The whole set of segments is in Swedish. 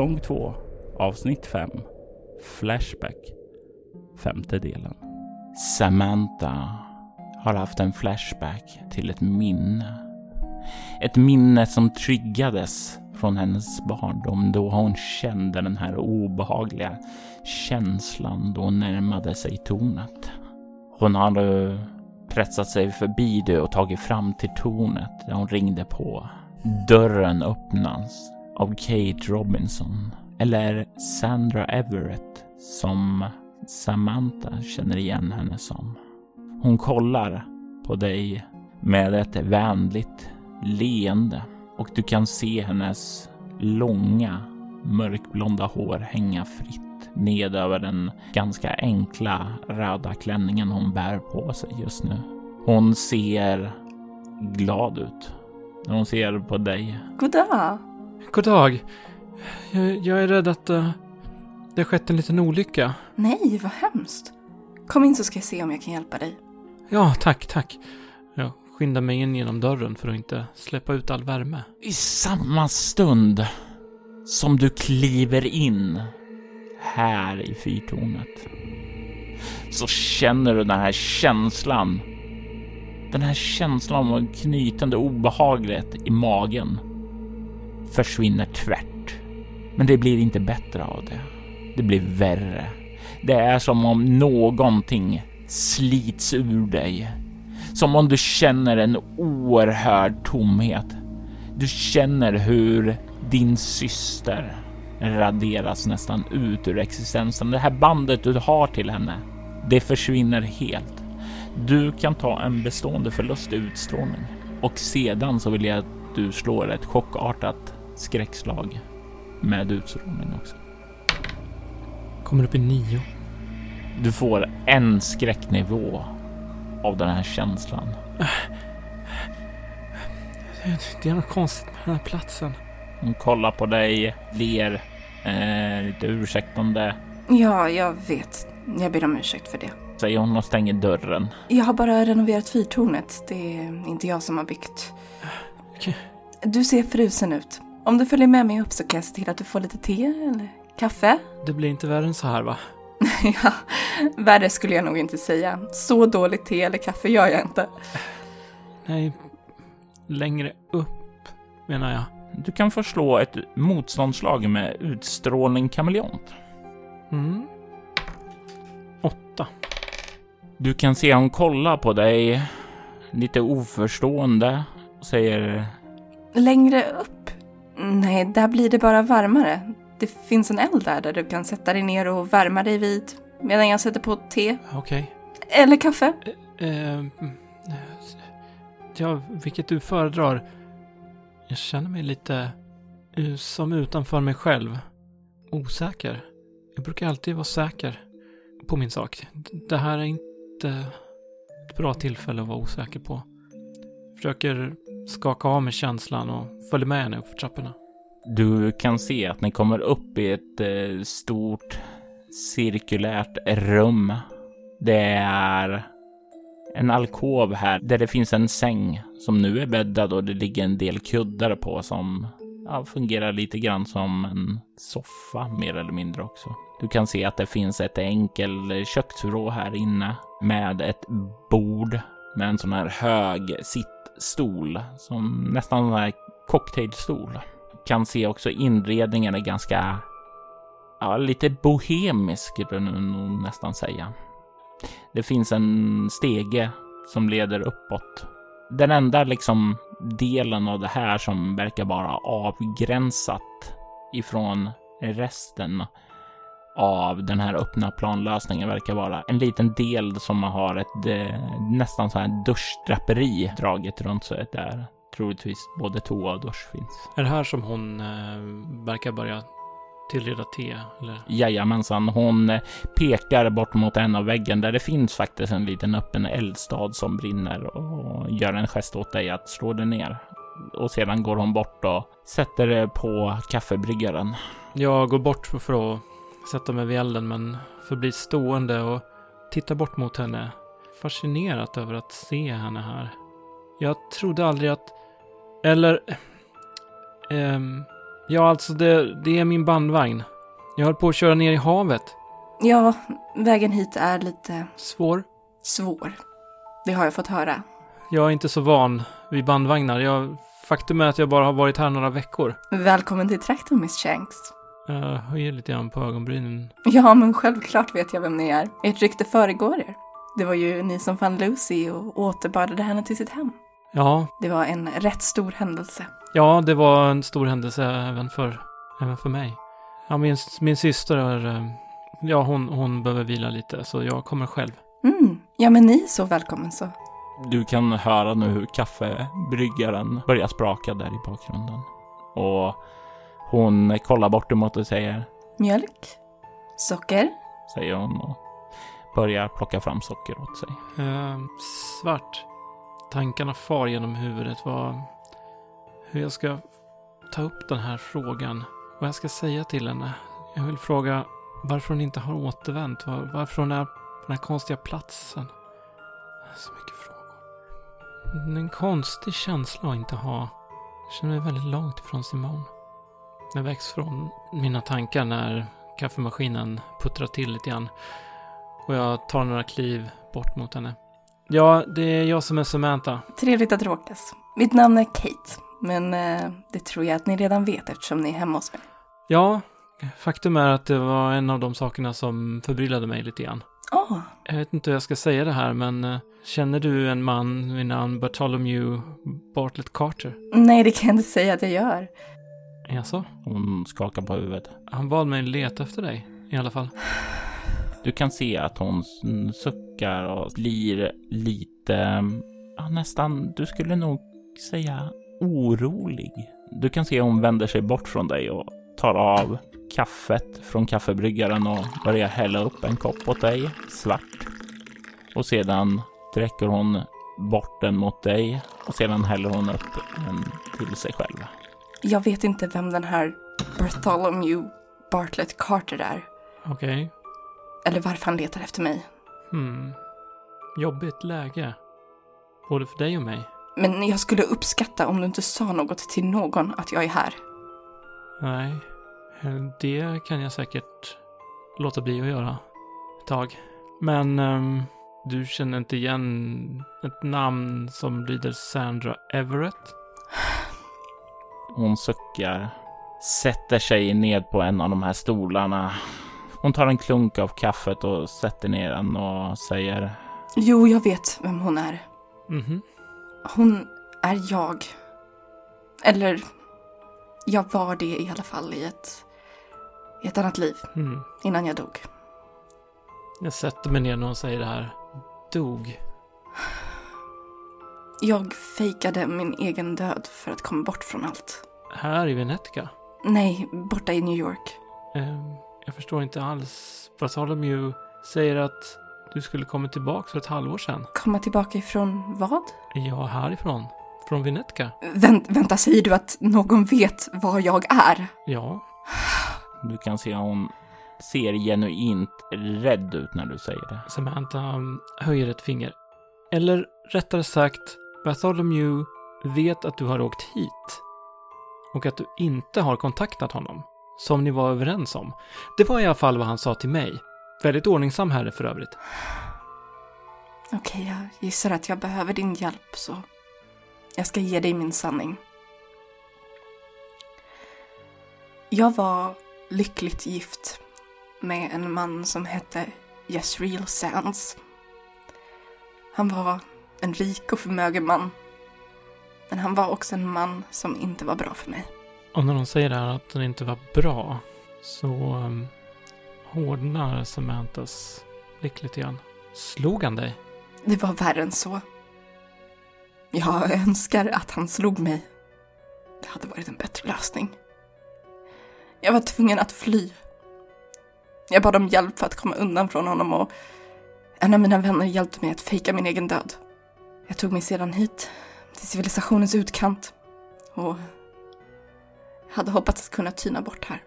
Säsong 2 Avsnitt 5 Flashback Femte delen Samantha har haft en flashback till ett minne. Ett minne som triggades från hennes barndom då hon kände den här obehagliga känslan då hon närmade sig tornet. Hon hade pressat sig förbi det och tagit fram till tornet där hon ringde på. Dörren öppnas av Kate Robinson eller Sandra Everett som Samantha känner igen henne som. Hon kollar på dig med ett vänligt leende och du kan se hennes långa mörkblonda hår hänga fritt ned över den ganska enkla röda klänningen hon bär på sig just nu. Hon ser glad ut när hon ser på dig. Goddag! God dag. Jag, jag är rädd att uh, det har skett en liten olycka. Nej, vad hemskt. Kom in så ska jag se om jag kan hjälpa dig. Ja, tack, tack. Jag skyndar mig in genom dörren för att inte släppa ut all värme. I samma stund som du kliver in här i fyrtornet så känner du den här känslan. Den här känslan av knytande obehaglighet i magen försvinner tvärt. Men det blir inte bättre av det. Det blir värre. Det är som om någonting slits ur dig. Som om du känner en oerhörd tomhet. Du känner hur din syster raderas nästan ut ur existensen. Det här bandet du har till henne, det försvinner helt. Du kan ta en bestående förlust i utstrålning och sedan så vill jag att du slår ett chockartat skräckslag med utstrålning också. Kommer upp i nio. Du får en skräcknivå av den här känslan. Det är något konstigt med den här platsen. Hon kollar på dig, ler eh, lite ursäktande. Ja, jag vet. Jag ber om ursäkt för det. Säger hon och stänger dörren. Jag har bara renoverat fyrtornet. Det är inte jag som har byggt. Okej. Du ser frusen ut. Om du följer med mig upp så kan jag se till att du får lite te eller kaffe. Det blir inte värre än så här va? ja, värre skulle jag nog inte säga. Så dåligt te eller kaffe gör jag inte. Nej, längre upp menar jag. Du kan få slå ett motståndslag med utstrålning kameleont. Mm. Åtta. Du kan se hon kollar på dig lite oförstående och säger Längre upp? Nej, där blir det bara varmare. Det finns en eld där, där du kan sätta dig ner och värma dig vid medan jag sätter på te. Okej. Eller kaffe. Eh, mm, ja, vilket du föredrar. Jag känner mig lite eh, som utanför mig själv. Osäker. Jag brukar alltid vara säker på min sak. Det här är inte ett bra tillfälle att vara osäker på. Försöker skaka av mig känslan och följde med henne upp för trapporna. Du kan se att ni kommer upp i ett eh, stort cirkulärt rum. Det är en alkov här där det finns en säng som nu är bäddad och det ligger en del kuddar på som ja, fungerar lite grann som en soffa mer eller mindre också. Du kan se att det finns ett enkel köksvrå här inne med ett bord med en sån här hög sittstol som nästan en här cocktailstol. Kan se också inredningen är ganska, ja, lite bohemisk skulle jag nog nästan säga. Det finns en stege som leder uppåt. Den enda liksom delen av det här som verkar vara avgränsat ifrån resten av den här öppna planlösningen verkar vara en liten del som har ett eh, nästan så här duschdraperi draget runt sig där troligtvis både toa och dusch finns. Är det här som hon eh, verkar börja tillreda te? Eller? Jajamensan, hon eh, pekar bort mot en av väggen där det finns faktiskt en liten öppen eldstad som brinner och gör en gest åt dig att slå det ner. Och sedan går hon bort och sätter det på kaffebryggaren. Jag går bort för att sätta mig vid elden men förblir stående och tittar bort mot henne. Fascinerat över att se henne här. Jag trodde aldrig att... Eller... Um, ja, alltså det, det är min bandvagn. Jag höll på att köra ner i havet. Ja, vägen hit är lite Svår. svår. Det har jag fått höra. Jag är inte så van vid bandvagnar. Jag, faktum är att jag bara har varit här några veckor. Välkommen till trakten, Miss Shanks. Jag höjer lite grann på ögonbrynen. Ja, men självklart vet jag vem ni är. Ert rykte föregår er. Det var ju ni som fann Lucy och återbördade henne till sitt hem. Ja, Det var en rätt stor händelse. ja, det var en stor händelse även för, även för mig. Ja, min, min syster är... eh, Ja, hon, hon behöver vila lite, så jag kommer själv. Mm, ja men ni är så välkommen så. Du kan höra nu hur kaffebryggaren börjar spraka där i bakgrunden. Och hon kollar bort emot och säger, Mjölk? Socker? säger hon och börjar plocka fram socker åt sig. Eh, svart. Tankarna far genom huvudet. Vad, hur jag ska ta upp den här frågan. Vad jag ska säga till henne. Jag vill fråga varför hon inte har återvänt. Var, varför hon är på den här konstiga platsen. Så mycket frågor. Det är en konstig känsla att inte ha. Jag känner mig väldigt långt ifrån Simone. Jag väcks från mina tankar när kaffemaskinen puttrar till lite grann. Och jag tar några kliv bort mot henne. Ja, det är jag som är Samantha. Trevligt att råkas. Mitt namn är Kate, men eh, det tror jag att ni redan vet eftersom ni är hemma hos mig. Ja, faktum är att det var en av de sakerna som förbryllade mig lite grann. Åh, Jag vet inte hur jag ska säga det här, men eh, känner du en man vid namn Bartholomew Bartlett Carter? nej det kan jag inte säga att jag gör. Jaså? Hon skakar på huvudet. Han bad mig leta efter dig, i alla fall. Du kan se att hon suckar och blir lite, ja, nästan, du skulle nog säga orolig. Du kan se hon vänder sig bort från dig och tar av kaffet från kaffebryggaren och börjar hälla upp en kopp åt dig, svart. Och sedan sträcker hon bort den mot dig och sedan häller hon upp en till sig själv. Jag vet inte vem den här Bartholomew Bartlett Carter är. Okej. Eller varför han letar efter mig. Hmm. Jobbigt läge. Både för dig och mig. Men jag skulle uppskatta om du inte sa något till någon att jag är här. Nej, eh, det kan jag säkert låta bli att göra ett tag. Men ehm, du känner inte igen ett namn som lyder Sandra Everett? Hon suckar, sätter sig ned på en av de här stolarna. Hon tar en klunk av kaffet och sätter ner den och säger Jo, jag vet vem hon är. Mhm. Hon är jag. Eller, jag var det i alla fall i ett, i ett annat liv Mm. innan jag dog. Jag sätter mig ner när hon säger det här. Dog. Jag fejkade min egen död för att komma bort från allt. Här i Venetica? Nej, borta i New York. Ehm, jag förstår inte alls. Bartholomew säger att du skulle komma tillbaka för ett halvår sedan. Komma tillbaka ifrån vad? Ja, härifrån. Från Venetica. Vänt, vänta, säger du att någon vet var jag är? Ja. Du kan se att hon ser genuint rädd ut när du säger det. Samantha um, höjer ett finger. Eller rättare sagt, Bartholomew vet att du har åkt hit. Och att du inte har kontaktat honom. Som ni var överens om. Det var i alla fall vad han sa till mig. Väldigt ordningsam herre för övrigt. Okej, jag gissar att jag behöver din hjälp så jag ska ge dig min sanning. Jag var lyckligt gift med en man som hette Yesreel Sands. Han var en rik och förmögen man. Men han var också en man som inte var bra för mig. Och när de säger det här att den inte var bra. så um, hårdnar Samantas blick lite grann. Slog han dig? Det var värre än så. Jag önskar att han slog mig. Det hade varit en bättre lösning. Jag var tvungen att fly. Jag bad om hjälp för att komma undan från honom och en av mina vänner hjälpte mig att fejka min egen död. Jag tog mig sedan hit, till civilisationens utkant och hade hoppats att kunna tyna bort här.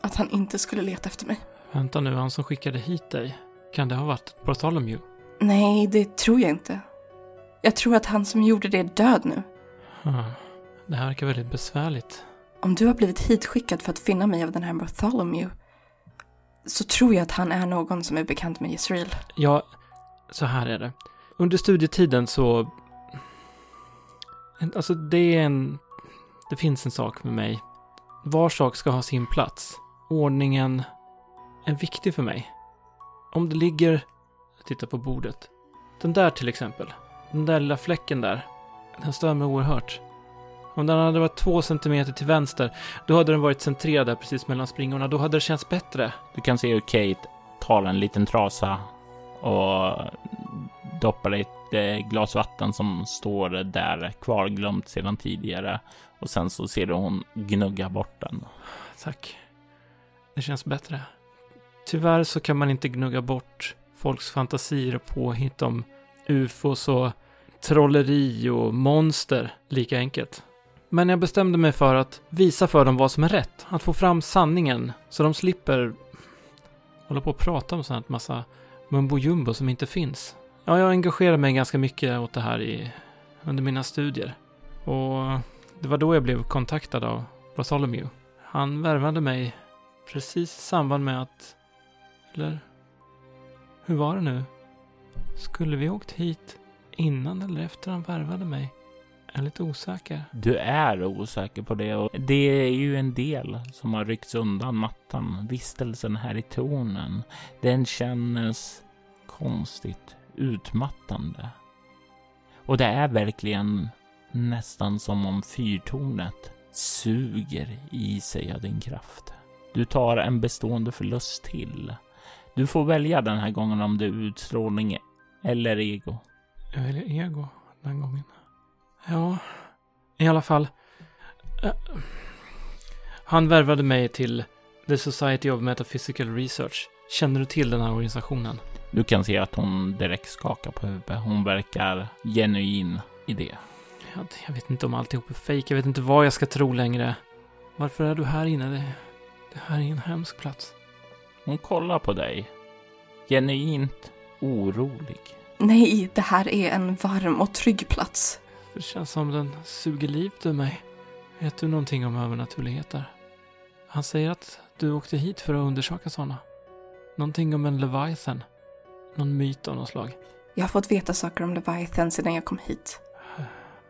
Att han inte skulle leta efter mig. Vänta nu, han som skickade hit dig. Kan det ha varit Bartholomew? Nej, det tror jag inte. Jag tror att han som gjorde det är död nu. Det här verkar väldigt besvärligt. Om du har blivit hitskickad för att finna mig av den här Bartholomew så tror jag att han är någon som är bekant med Israel. Ja, så här är det. Under studietiden så... Alltså det är en... Det finns en sak med mig. Var sak ska ha sin plats. Ordningen är viktig för mig. Om det ligger... Jag tittar på bordet. Den där till exempel. Den där lilla fläcken där. Den stör mig oerhört. Om den hade varit två centimeter till vänster, då hade den varit centrerad där precis mellan springorna. Då hade det känts bättre. Du kan se hur Kate tar en liten trasa och doppar i ett glas vatten som står där kvarglömt sedan tidigare. Och sen så ser du hon gnugga bort den. Tack. Det känns bättre. Tyvärr så kan man inte gnugga bort folks fantasier och påhitt om ufos och trolleri och monster lika enkelt. Men jag bestämde mig för att visa för dem vad som är rätt. Att få fram sanningen så de slipper hålla på och prata om sånt massa mumbo jumbo som inte finns. Ja, jag engagerade mig ganska mycket åt det här i, under mina studier. Och det var då jag blev kontaktad av Bartholomew. Han värvade mig precis i samband med att... Eller... Hur var det nu? Skulle vi åkt hit innan eller efter han värvade mig? Jag är lite osäker. Du är osäker på det och det är ju en del som har ryckts undan mattan. Vistelsen här i tornen, den känns konstigt utmattande. Och det är verkligen nästan som om fyrtornet suger i sig av din kraft. Du tar en bestående förlust till. Du får välja den här gången om det är utstrålning eller ego. Jag väljer ego den gången. Ja, i alla fall. Uh, han värvade mig till The Society of Metaphysical Research. Känner du till den här organisationen? Du kan se att hon direkt skakar på huvudet. Hon verkar genuin i det. Jag, jag vet inte om alltihop är fejk. Jag vet inte vad jag ska tro längre. Varför är du här inne? Det, det här är en hemsk plats. Hon kollar på dig. Genuint orolig. Nej, det här är en varm och trygg plats. Det känns som den suger livet ur mig. Vet du någonting om övernaturligheter? Han säger att du åkte hit för att undersöka sådana. Någonting om en Leviathan. Någon myt av något slag. Jag har fått veta saker om Leviathan sedan jag kom hit.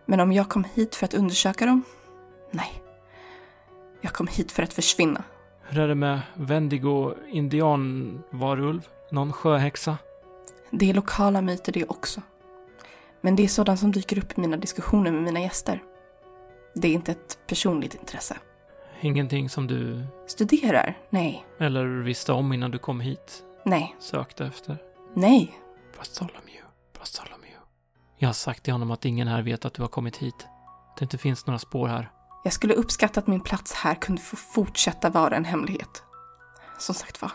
Men om jag kom hit för att undersöka dem? Nej. Jag kom hit för att försvinna. Hur är det med Wendigo, indianvarulv, någon sjöhäxa? Det är lokala myter det också. Men det är sådant som dyker upp i mina diskussioner med mina gäster. Det är inte ett personligt intresse. Ingenting som du... Studerar? Nej. Eller visste om innan du kom hit? Nej. Sökte efter? Nej. Bartholomew, Bartholomew. Jag har sagt till honom att ingen här vet att du har kommit hit. Det inte finns några spår här. Jag skulle uppskatta att min plats här kunde få fortsätta vara en hemlighet. Som sagt var,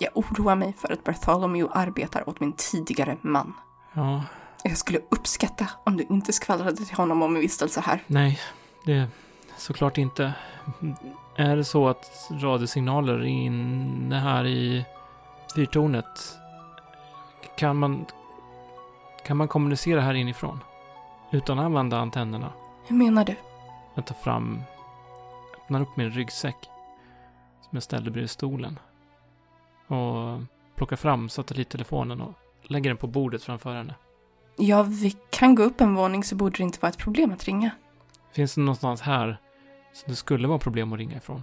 jag oroar mig för att Bartholomew arbetar åt min tidigare man. Ja, Jag skulle uppskatta om du inte skvallrade till honom om min vistelse här. nej, det såklart inte. Är det så att radiosignaler är inne här i fyrtornet? Kan man, kan man kommunicera här inifrån? Utan att använda antennerna? Hur menar du? Jag tar fram, öppnar upp min ryggsäck som jag ställde bredvid stolen. Och plockar fram satellittelefonen och lägger den på bordet framför henne. Ja, vi kan gå upp en våning så borde det inte vara ett problem att ringa. Finns det någonstans här som det skulle vara problem att ringa ifrån?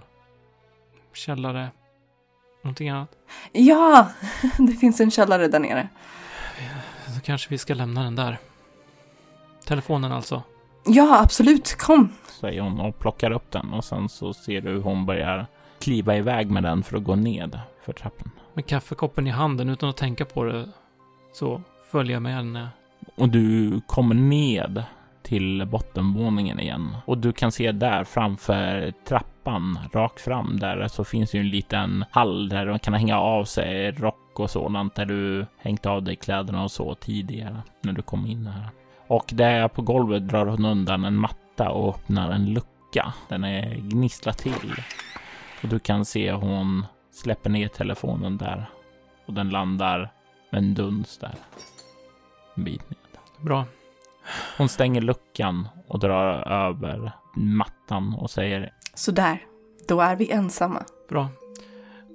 Källare? Någonting annat? Ja, det finns en källare där nere. Så kanske vi ska lämna den där. Telefonen alltså. Ja, absolut. Kom. Säger hon och plockar upp den och sen så ser du hur hon börjar kliva iväg med den för att gå ned för trappan. Med kaffekoppen i handen utan att tänka på det så följer jag med henne. Och du kommer ned till bottenvåningen igen och du kan se där framför trappan rakt fram där så finns ju en liten hall där de kan hänga av sig rock och sådant där du hängt av dig kläderna och så tidigare när du kom in här. Och där på golvet drar hon undan en matta och öppnar en lucka. Den är gnisslar till och du kan se hon släpper ner telefonen där och den landar med en duns där. En bit ned. Bra. Hon stänger luckan och drar över mattan och säger Så där, då är vi ensamma. Bra.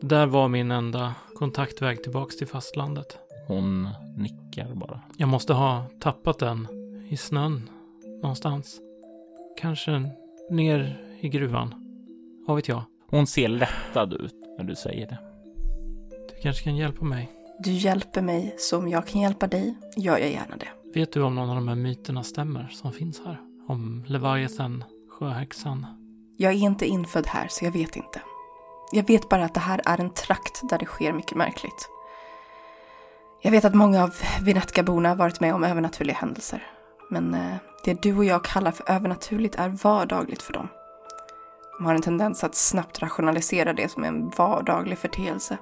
Det där var min enda kontaktväg tillbaks till fastlandet. hon nickar bara. Jag måste ha tappat den i snön någonstans. Kanske ner i gruvan. Vad vet jag? Hon ser lättad ut när du säger det. Du kanske kan hjälpa mig. Du hjälper mig, så om jag kan hjälpa dig gör jag gärna det. Vet du om någon av de här myterna stämmer som finns här? Om Leviathan, sjöhäxan? Jag är inte infödd här, så jag vet inte. Jag vet bara att det här är en trakt där det sker mycket märkligt. Jag vet att många av Vinetka-borna varit med om övernaturliga händelser. Men eh, det du och jag kallar för övernaturligt är vardagligt för dem. De har en tendens att snabbt rationalisera det som är en vardaglig förteelse.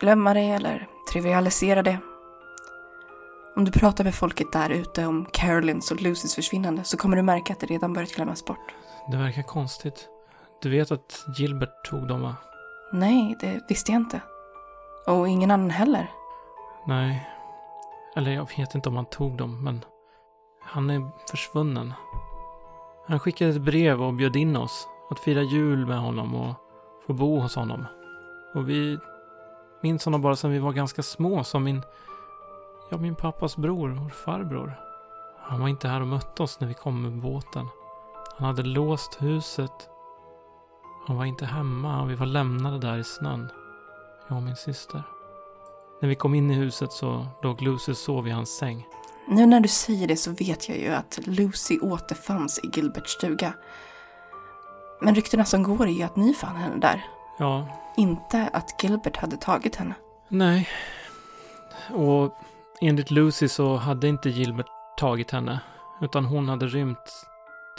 Glömma det eller trivialisera det. Om du pratar med folket där ute om Carolins och Lucys försvinnande så kommer du märka att det redan börjat glömmas bort. Det verkar konstigt. Du vet att Gilbert tog dem va? Nej, det visste jag inte. Och ingen annan heller. Nej. Eller jag vet inte om han tog dem, men han är försvunnen. Han skickade ett brev och bjöd in oss att fira jul med honom och få bo hos honom. Och vi minns honom bara sedan vi var ganska små, som min, ja, min pappas bror och farbror. Han var inte här och mötte oss när vi kom med båten. Han hade låst huset. Han var inte hemma och vi var lämnade där i snön. Jag och min syster. När vi kom in i huset så låg Lucy och sov i hans säng. Nu när du säger det så vet jag ju att Lucy återfanns i Gilberts stuga. Men ryktena som går är ju att ni fann henne där. Ja, Inte att Gilbert hade tagit henne. nej. Och enligt Lucy så hade inte Gilbert tagit henne. Utan hon hade rymt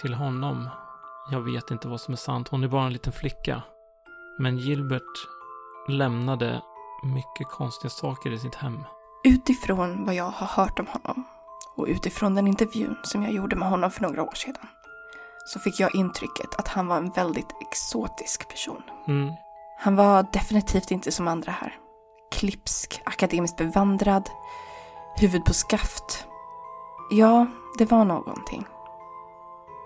till honom. Jag vet inte vad som är sant. Hon är bara en liten flicka. Men Gilbert lämnade mycket konstiga saker i sitt hem. Utifrån vad jag har hört om honom och utifrån den intervjun som jag gjorde med honom för några år sedan så fick jag intrycket att han var en väldigt exotisk person. Mm. Han var definitivt inte som andra här. Klipsk, akademiskt bevandrad, huvud på skaft. Ja, det var någonting.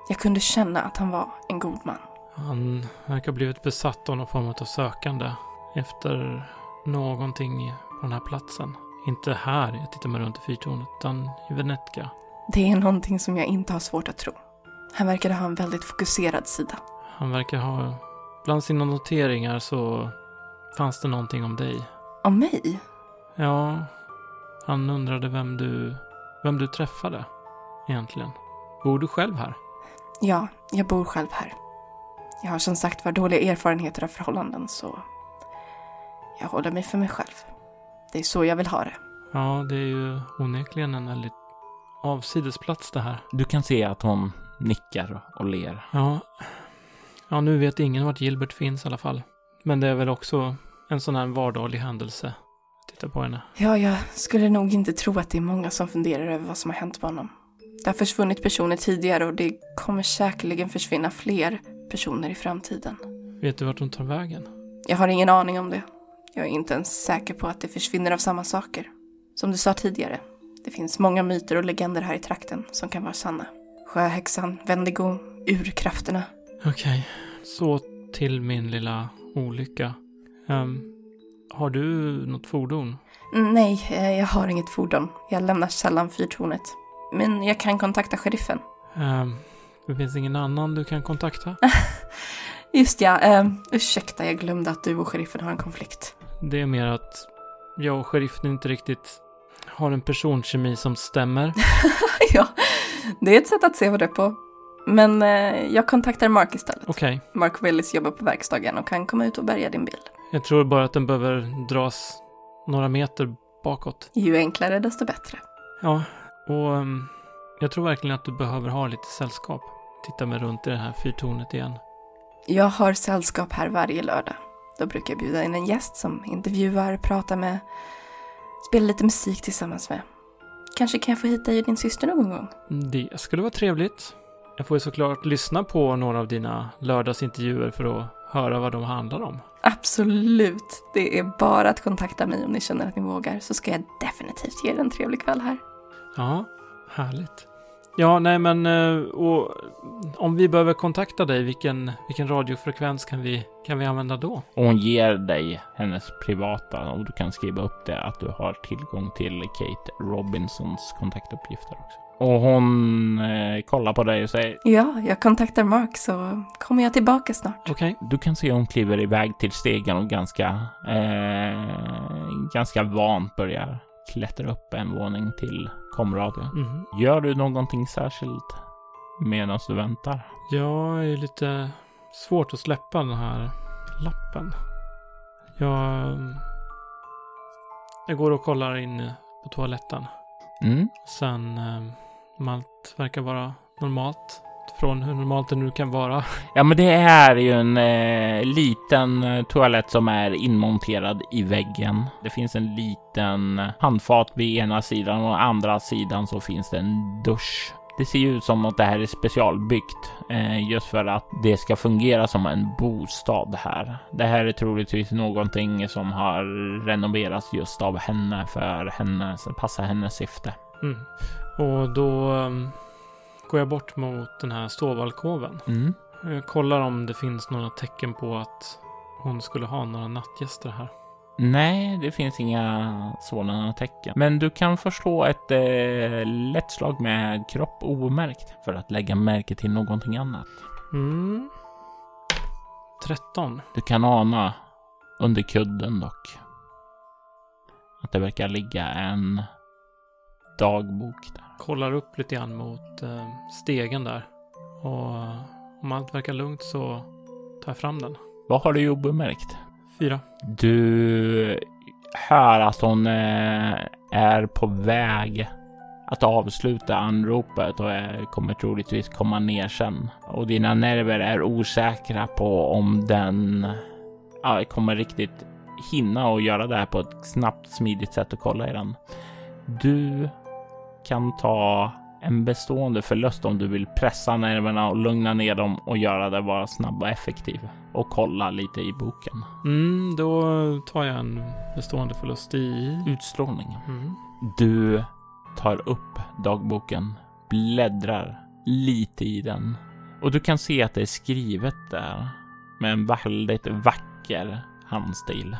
Jag kunde känna att han var en god man. Han verkar ha blivit besatt av någon form av sökande efter någonting på den här platsen. Inte här, jag tittar mig runt i fyrtornet, utan i Venetka. Det är någonting som jag inte har svårt att tro. Han verkade ha en väldigt fokuserad sida. Han verkar ha... Bland sina noteringar så fanns det någonting om dig. Om mig? Ja, han undrade vem du, vem du träffade egentligen. Bor du själv här? Ja, jag bor själv här. Jag har som sagt var dåliga erfarenheter av förhållanden så jag håller mig för mig själv. Det är så jag vill ha det. Ja, det är ju onekligen en väldigt avsidesplats det här. Du kan se att hon nickar och ler. Ja. Ja, nu vet ingen vart Gilbert finns i alla fall. Men det är väl också en sån här vardaglig händelse. Titta på henne. Ja, jag skulle nog inte tro att det är många som funderar över vad som har hänt med honom. Det har försvunnit personer tidigare och det kommer säkerligen försvinna fler personer i framtiden. Vet du vart hon tar vägen? Jag har ingen aning om det. Jag är inte ens säker på att det försvinner av samma saker. Som du sa tidigare, det finns många myter och legender här i trakten som kan vara sanna. Sjöhäxan, Wendigo, urkrafterna. Okej. Så till min lilla olycka. Ehm, har du något fordon? Mm, Nej, eh, jag har inget fordon. Jag lämnar sällan fyrtornet. Men jag kan kontakta sheriffen. Ehm, det finns ingen annan du kan kontakta? Just ja, eh, ursäkta jag glömde att du och sheriffen har en konflikt. Det är mer att jag och sheriffen inte riktigt har en personkemi som stämmer. ja, det är ett sätt att se på det på. Men eh, jag kontaktar Mark istället. Okej. Mark Willis jobbar på verkstaden och kan komma ut och bärga din bil. Jag tror bara att den behöver dras några meter bakåt. Ju enklare desto bättre. Ja, och ehm, jag tror verkligen att du behöver ha lite sällskap. Titta mig runt i det här fyrtornet igen. Jag har sällskap här varje lördag. Då brukar jag bjuda in en gäst som intervjuar, pratar med, spelar lite musik tillsammans med. Kanske kan jag få hit dig och din syster någon gång? Det skulle vara trevligt. Jag får ju såklart lyssna på några av dina lördagsintervjuer för att höra vad de handlar om. Absolut. Det är bara att kontakta mig om ni känner att ni vågar så ska jag definitivt ge er en trevlig kväll här. Ja, härligt. Ja, nej men eh, och om vi behöver kontakta dig, vilken, vilken radiofrekvens kan vi, kan vi använda då? Och hon ger dig hennes privata och du kan skriva upp det att du har tillgång till Kate Robinsons kontaktuppgifter också. Och hon eh, kollar på dig och säger Ja, jag kontaktar Mark så kommer jag tillbaka snart. Okej. Du kan se hon kliver iväg till stegen och ganska, eh, ganska vant börjar klättra upp en våning till komradion. Mhm. Gör du någonting särskilt medan du väntar? Jag är lite svårt att släppa den här lappen. Jag, jag går och kollar in på toaletten. Mm. Sen, eh, om allt verkar vara normalt. Från hur normalt det nu kan vara. Ja, men det är ju en eh, liten eh, toalett som är inmonterad i väggen. Det finns en liten handfat vid ena sidan och andra sidan så finns det en dusch. Det ser ju ut som att det här är specialbyggt eh, just för att det ska fungera som en bostad här. Det här är troligtvis någonting som har renoverats just av henne för hennes, passa hennes syfte. Mm. Och då um, går jag bort mot den här sovalkoven. Mm. Jag kollar om det finns några tecken på att hon skulle ha några nattgäster här. Nej, det finns inga sådana tecken. Men du kan förslå ett eh, lätt slag med kropp omärkt för att lägga märke till någonting annat. Mm. 13. Du kan ana under kudden dock att det verkar ligga en dagbok där. Kollar upp lite grann mot eh, stegen där. Och om allt verkar lugnt så tar jag fram den. Vad har du obemärkt? Fyra. Du hör att hon eh, är på väg att avsluta anropet och är, kommer troligtvis komma ner sen. Och dina nerver är osäkra på om den ja, kommer riktigt hinna och göra det här på ett snabbt, smidigt sätt och kolla i den. Du kan ta en bestående förlust om du vill pressa nerverna och lugna ner dem och göra det bara snabb och effektiv och kolla lite i boken. Mm, då tar jag en bestående förlust i... Utstrålning. Mm. Du tar upp dagboken, bläddrar lite i den och du kan se att det är skrivet där med en väldigt vacker handstil.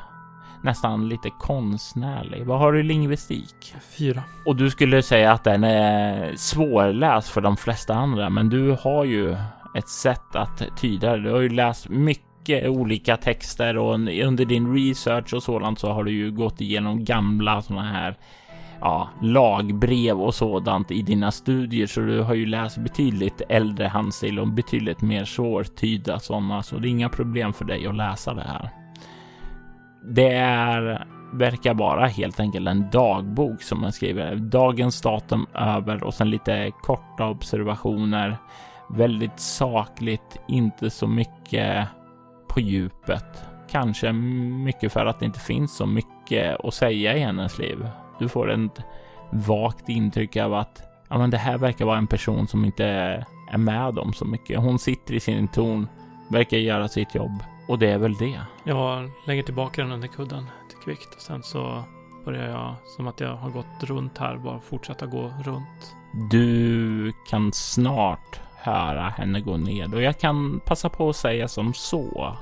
Nästan lite konstnärlig. Vad har du i lingvistik? Fyra. Och du skulle säga att den är svårläst för de flesta andra, men du har ju ett sätt att tyda. Du har ju läst mycket olika texter och under din research och sådant så har du ju gått igenom gamla sådana här ja, lagbrev och sådant i dina studier, så du har ju läst betydligt äldre handstil och betydligt mer svårtydda sådana, så det är inga problem för dig att läsa det här. Det är, verkar vara helt enkelt en dagbok som man skriver. Dagens datum över och sen lite korta observationer. Väldigt sakligt, inte så mycket på djupet. Kanske mycket för att det inte finns så mycket att säga i hennes liv. Du får ett vagt intryck av att ja, men det här verkar vara en person som inte är med om så mycket. Hon sitter i sin torn, verkar göra sitt jobb och det är väl det. Jag lägger tillbaka den under kudden till kvickt och sen så börjar jag som att jag har gått runt här, bara fortsätta gå runt. Du kan snart höra henne gå ned och jag kan passa på att säga som så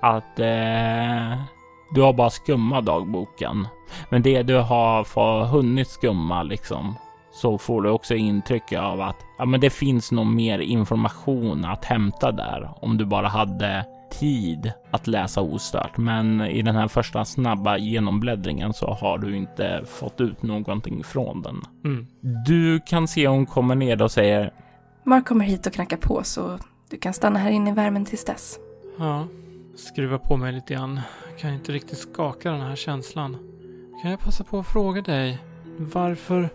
att eh, du har bara skummat dagboken. Men det du har för hunnit skumma liksom så får du också intryck av att ja, men det finns nog mer information att hämta där om du bara hade tid att läsa ostört. Men i den här första snabba genombläddringen så har du inte fått ut någonting från den. Mm. Du kan se hon kommer ner och säger Mark kommer hit och knackar på så du kan stanna här inne i värmen tills dess. Ja, skruva på mig lite grann. Kan inte riktigt skaka den här känslan. Kan jag passa på att fråga dig? Varför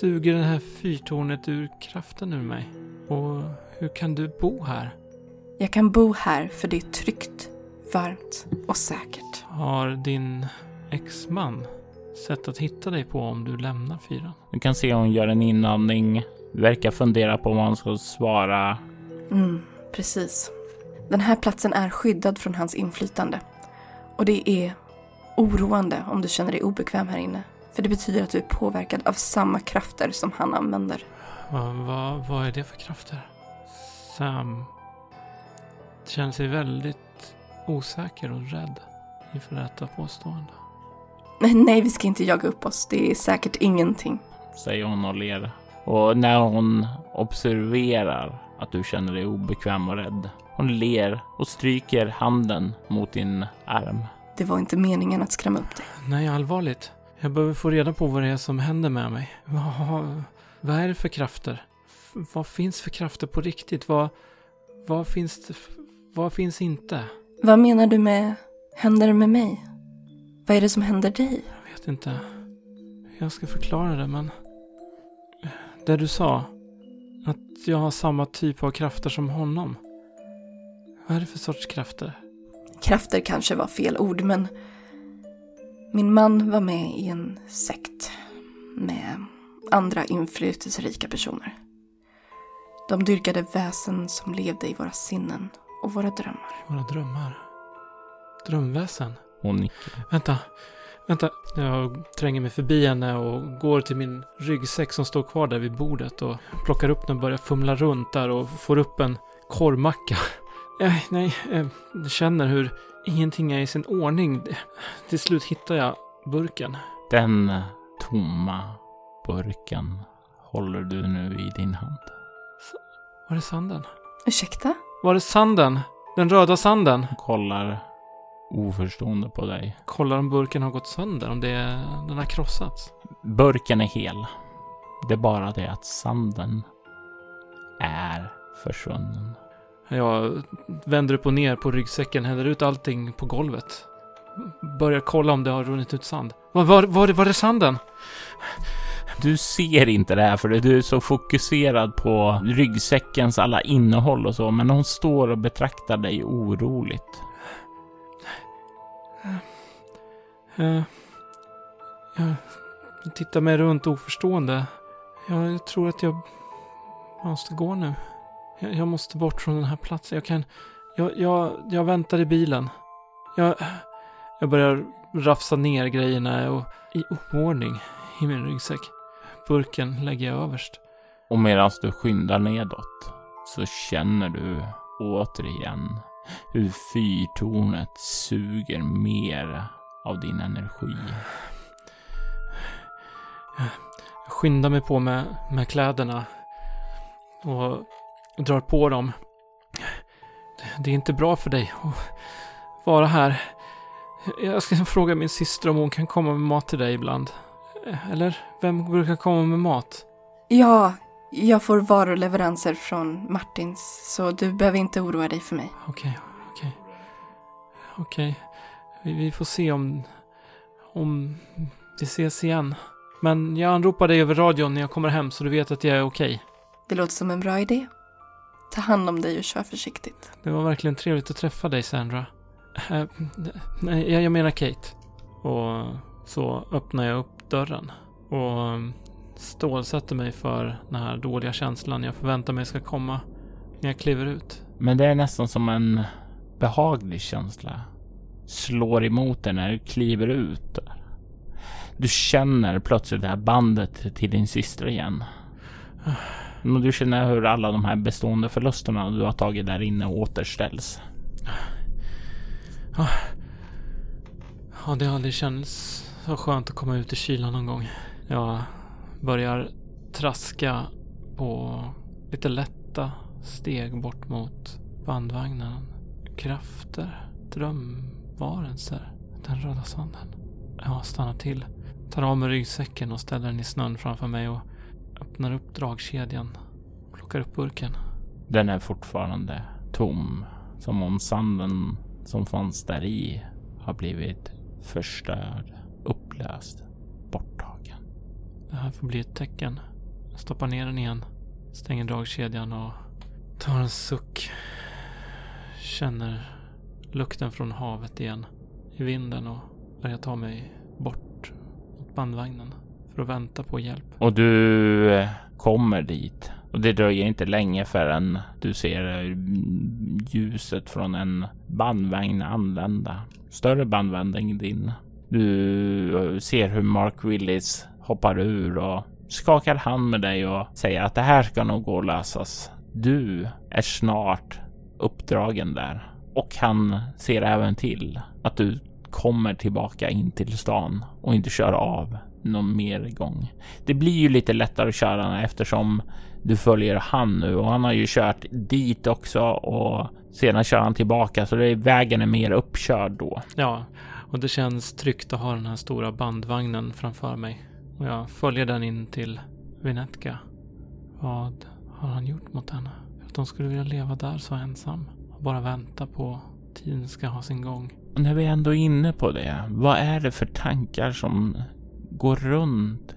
suger det här fyrtornet ur kraften ur mig? Och hur kan du bo här? Jag kan bo här för det är tryggt, varmt och säkert. Har din exman sätt att hitta dig på om du lämnar fyran? Du kan se hon gör en inandning. Verkar fundera på vad hon ska svara. Mm, precis. Den här platsen är skyddad från hans inflytande. Och det är oroande om du känner dig obekväm här inne. För det betyder att du är påverkad av samma krafter som han använder. Vad, vad, vad är det för krafter? Sam känner sig väldigt osäker och rädd inför detta påstående. Nej, nej, vi ska inte jaga upp oss. Det är säkert ingenting. Säger hon och ler. Och när hon observerar att du känner dig obekväm och rädd. Hon ler och stryker handen mot din arm. Det var inte meningen att skrämma upp dig. Nej, allvarligt. Jag behöver få reda på vad det är som händer med mig. Vad, vad är det för krafter? F- vad finns för krafter på riktigt? Vad, vad finns det, vad finns inte? Vad menar du med händer med mig? Vad är det som händer dig? Jag vet inte. hur Jag ska förklara det, men... Det du sa. Att jag har samma typ av krafter som honom. Vad är det för sorts krafter? Krafter kanske var fel ord, men min man var med i en sekt med andra inflytelserika personer. De dyrkade väsen som levde i våra sinnen och våra drömmar. Våra drömmar. Drömväsen. Hon nickar. Vänta, vänta. Jag tränger mig förbi henne och går till min ryggsäck som står kvar där vid bordet och plockar upp den och börjar fumla runt där och får upp en korvmacka. Eh, nej, eh, jag känner hur ingenting är i sin ordning. Till slut hittar jag burken. Den tomma burken håller du nu i din hand. Var är sanden? Ursäkta? Var är sanden? Den röda sanden? Kollar oförstående på dig. Kollar om burken har gått sönder, om det är, den har krossats. Burken är hel. Det är bara det att sanden är försvunnen. Jag vänder upp och ner på ryggsäcken, häller ut allting på golvet. Börjar kolla om det har runnit ut sand. Var, var, var, var är sanden? Du ser inte det här för du är så fokuserad på ryggsäckens alla innehåll och så, men hon står och betraktar dig oroligt. Eh, jag tittar mig runt oförstående. Jag, jag tror att jag måste gå nu. Jag, jag måste bort från den här platsen. Jag kan... Jag, jag, jag väntar i bilen. Jag, jag börjar rafsa ner grejerna och i oordning i min ryggsäck. Burken lägger jag överst. Och medan du skyndar nedåt så känner du återigen hur fyrtornet suger mer av din energi. Jag skyndar mig på med, med kläderna och drar på dem. Det, är inte bra för dig att vara här. Jag ska fråga min syster om hon kan komma med mat till dig ibland. Eller vem brukar komma med mat? Ja, jag får varuleveranser från Martins, så du behöver inte oroa dig för mig. Okej, okej. Okej. Vi, vi får se om, om vi ses igen. Men jag anropar dig över radion när jag kommer hem så du vet att jag är okej. Det låter som en bra idé. Ta hand om dig och kör försiktigt. Det var verkligen trevligt att träffa dig, Sandra. Eh, nej, jag jag menar Kate. Och så öppnar jag upp dörren och stålsätter mig för den här dåliga känslan jag förväntar mig ska komma när jag kliver ut. Men det är nästan som en behaglig känsla. Slår emot dig när du kliver ut. Du känner plötsligt det här bandet till din syster igen. Du känner hur alla de här bestående förlusterna du har tagit där inne återställs. Ja, det har aldrig känts så skönt att komma ut i kylan någon gång. Jag börjar traska på lite lätta steg bort mot bandvagnen. Krafter, drömvarelser, den röda sanden. Jag stannar till, tar av mig ryggsäcken och ställer den i snön framför mig och öppnar upp dragkedjan. plockar upp burken. Den är fortfarande tom. Som om sanden som fanns där i har blivit förstörd, upplöst, borttagen. Det här får bli ett tecken. Jag stoppar ner den igen, stänger dragkedjan och tar en suck. Känner lukten från havet igen i vinden och börjar ta mig bort mot bandvagnen för att vänta på hjälp. Och du eh, kommer dit och det dröjer inte länge förrän du ser eh, ljuset från en bandvagn anlända. Större bandvagn än din. Du eh, ser hur Mark Willis hoppar ur och skakar hand med dig och säger att det här ska nog gå att lösas. Du är snart uppdragen där och han ser även till att du kommer tillbaka in till stan och inte kör av någon mer gång. Det blir ju lite lättare att köra eftersom du följer han nu och han har ju kört dit också och sedan kör han tillbaka så det är, vägen är mer uppkörd då. Ja, och det känns tryggt att ha den här stora bandvagnen framför mig. Och jag följer den in till Vinetka. Vad har han gjort mot henne? För att hon skulle vilja leva där så ensam och bara vänta på tiden ska ha sin gång. Och när vi ändå är inne på det, vad är det för tankar som går runt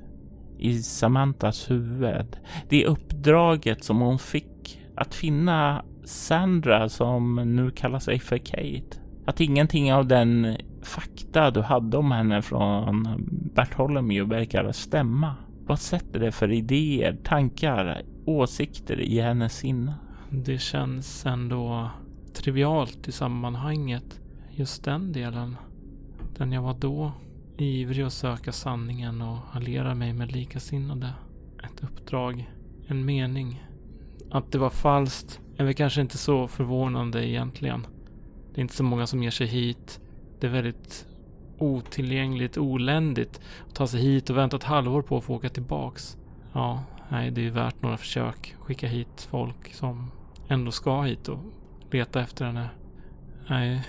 i Samantas huvud? Det uppdraget som hon fick att finna Sandra som nu kallar sig för Kate. Att ingenting av den fakta du hade om henne från Bartholomew verkar stämma. Vad sätter det för idéer, tankar, åsikter i hennes sinne? Det känns ändå trivialt i sammanhanget. Just den delen. Den jag var då. Ivrig att söka sanningen och alliera mig med likasinnade. Ett uppdrag. En mening. Att det var falskt är väl kanske inte så förvånande egentligen. Det är inte så många som ger sig hit. Det är väldigt otillgängligt, oländigt att ta sig hit och vänta ett halvår på att få åka tillbaks. Ja, nej, det är värt några försök. Skicka hit folk som ändå ska hit och leta efter henne. Nej,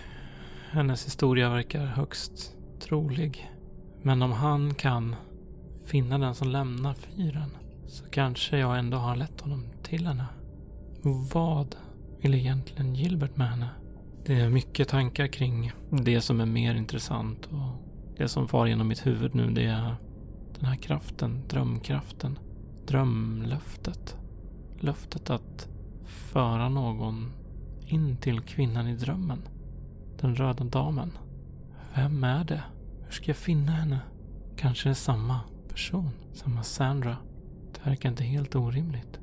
hennes historia verkar högst trolig. Men om han kan finna den som lämnar fyren så kanske jag ändå har lett honom till henne. Vad vill egentligen Gilbert med henne? Det är mycket tankar kring det som är mer intressant och det som far genom mitt huvud nu det är den här kraften, drömkraften, drömlöftet. Löftet att föra någon in till kvinnan i drömmen. Den röda damen. Vem är det? Hur ska jag finna henne? Kanske är det samma person, samma Sandra. Det verkar inte helt orimligt.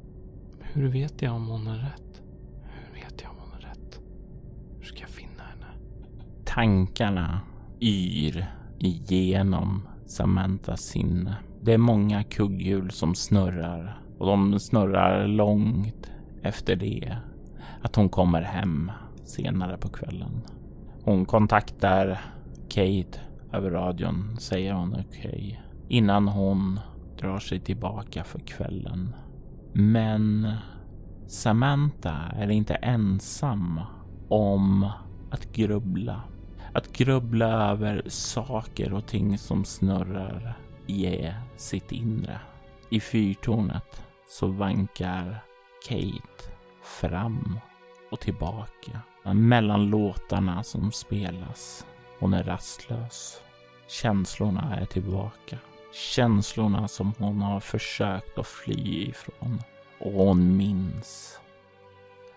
Hur vet jag om hon är rätt? Tankarna yr igenom Samantas sinne. Det är många kugghjul som snurrar och de snurrar långt efter det att hon kommer hem senare på kvällen. Hon kontaktar Kate över radion, säger hon okej, okay, innan hon drar sig tillbaka för kvällen. Men Samantha är inte ensam om att grubbla. Att grubbla över saker och ting som snurrar i sitt inre. I fyrtornet så vankar Kate fram och tillbaka. Mellan låtarna som spelas. Hon är rastlös. Känslorna är tillbaka. Känslorna som hon har försökt att fly ifrån. Och hon minns.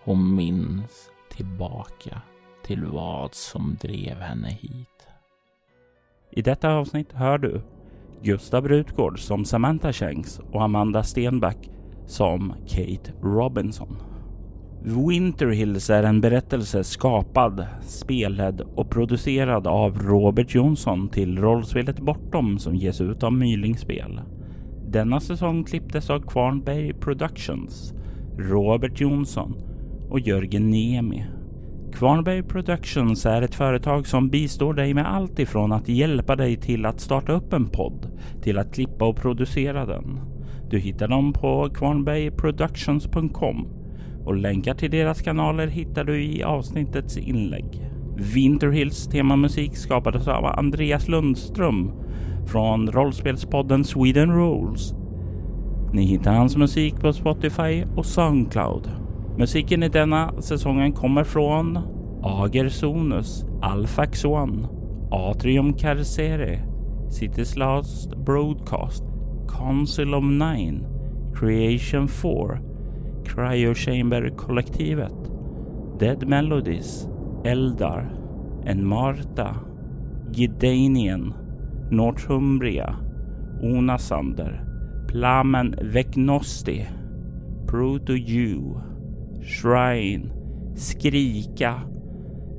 Hon minns tillbaka till vad som drev henne hit. I detta avsnitt hör du Gustav Rutgård som Samantha Shanks och Amanda Stenback som Kate Robinson. Winter Hills är en berättelse skapad, spelad och producerad av Robert Jonsson till rollspelet Bortom som ges ut av Mylingspel. Denna säsong klipptes av Kvarnberg Productions, Robert Jonsson och Jörgen Niemi. Kvarnberg Productions är ett företag som bistår dig med allt ifrån att hjälpa dig till att starta upp en podd till att klippa och producera den. Du hittar dem på kvarnbergproductions.com och länkar till deras kanaler hittar du i avsnittets inlägg. Winterhills temamusik skapades av Andreas Lundström från rollspelspodden Sweden Rules. Ni hittar hans musik på Spotify och Soundcloud. Musiken i denna säsongen kommer från Agersonus, Alfax One, Atrium Carcere, City's Last Broadcast, Council of Nine, Creation 4, Cryo Chamber-kollektivet, Dead Melodies, Eldar, En Marta, Gidanien, Northumbria, Onasander, Plamen Vecnosti, Proto-Jew, Shrine, Skrika,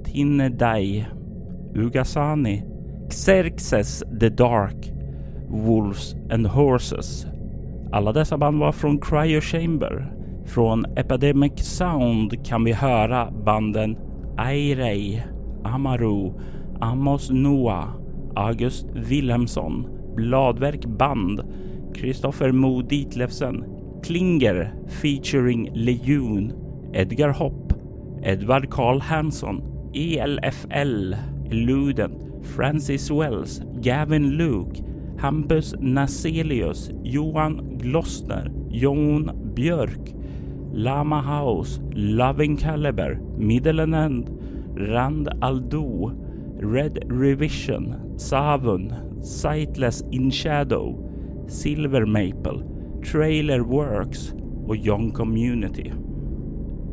Tinnedai, Ugasani, Xerxes the Dark, Wolves and Horses. Alla dessa band var från Cryo Chamber. Från Epidemic Sound kan vi höra banden Airei, Amaru, Amos Noah, August Wilhelmsson, Bladverk Band, Kristoffer Mo Ditlevsen, Klinger featuring Lejon, Edgar Hopp, Edward Karl Hansson, ELFL, Ludent, Francis Wells, Gavin Luke, Hampus Naselius, Johan Glossner, Jon Björk, Lama House, Loving Caliber, Middle End, Rand Aldo, Red Revision, Savun, Sightless in Shadow, Silver Maple, Trailer Works och Young Community.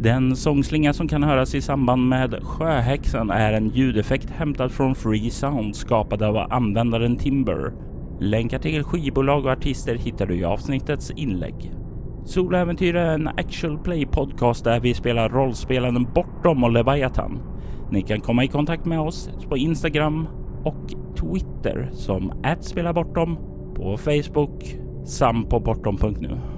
Den sångslinga som kan höras i samband med Sjöhäxan är en ljudeffekt hämtad från Free Sound skapad av användaren Timber. Länkar till skivbolag och artister hittar du i avsnittets inlägg. Soläventyr är en actual play podcast där vi spelar rollspelaren Bortom och Leviathan. Ni kan komma i kontakt med oss på Instagram och Twitter som @spelabortom på Facebook samt på bortom.nu.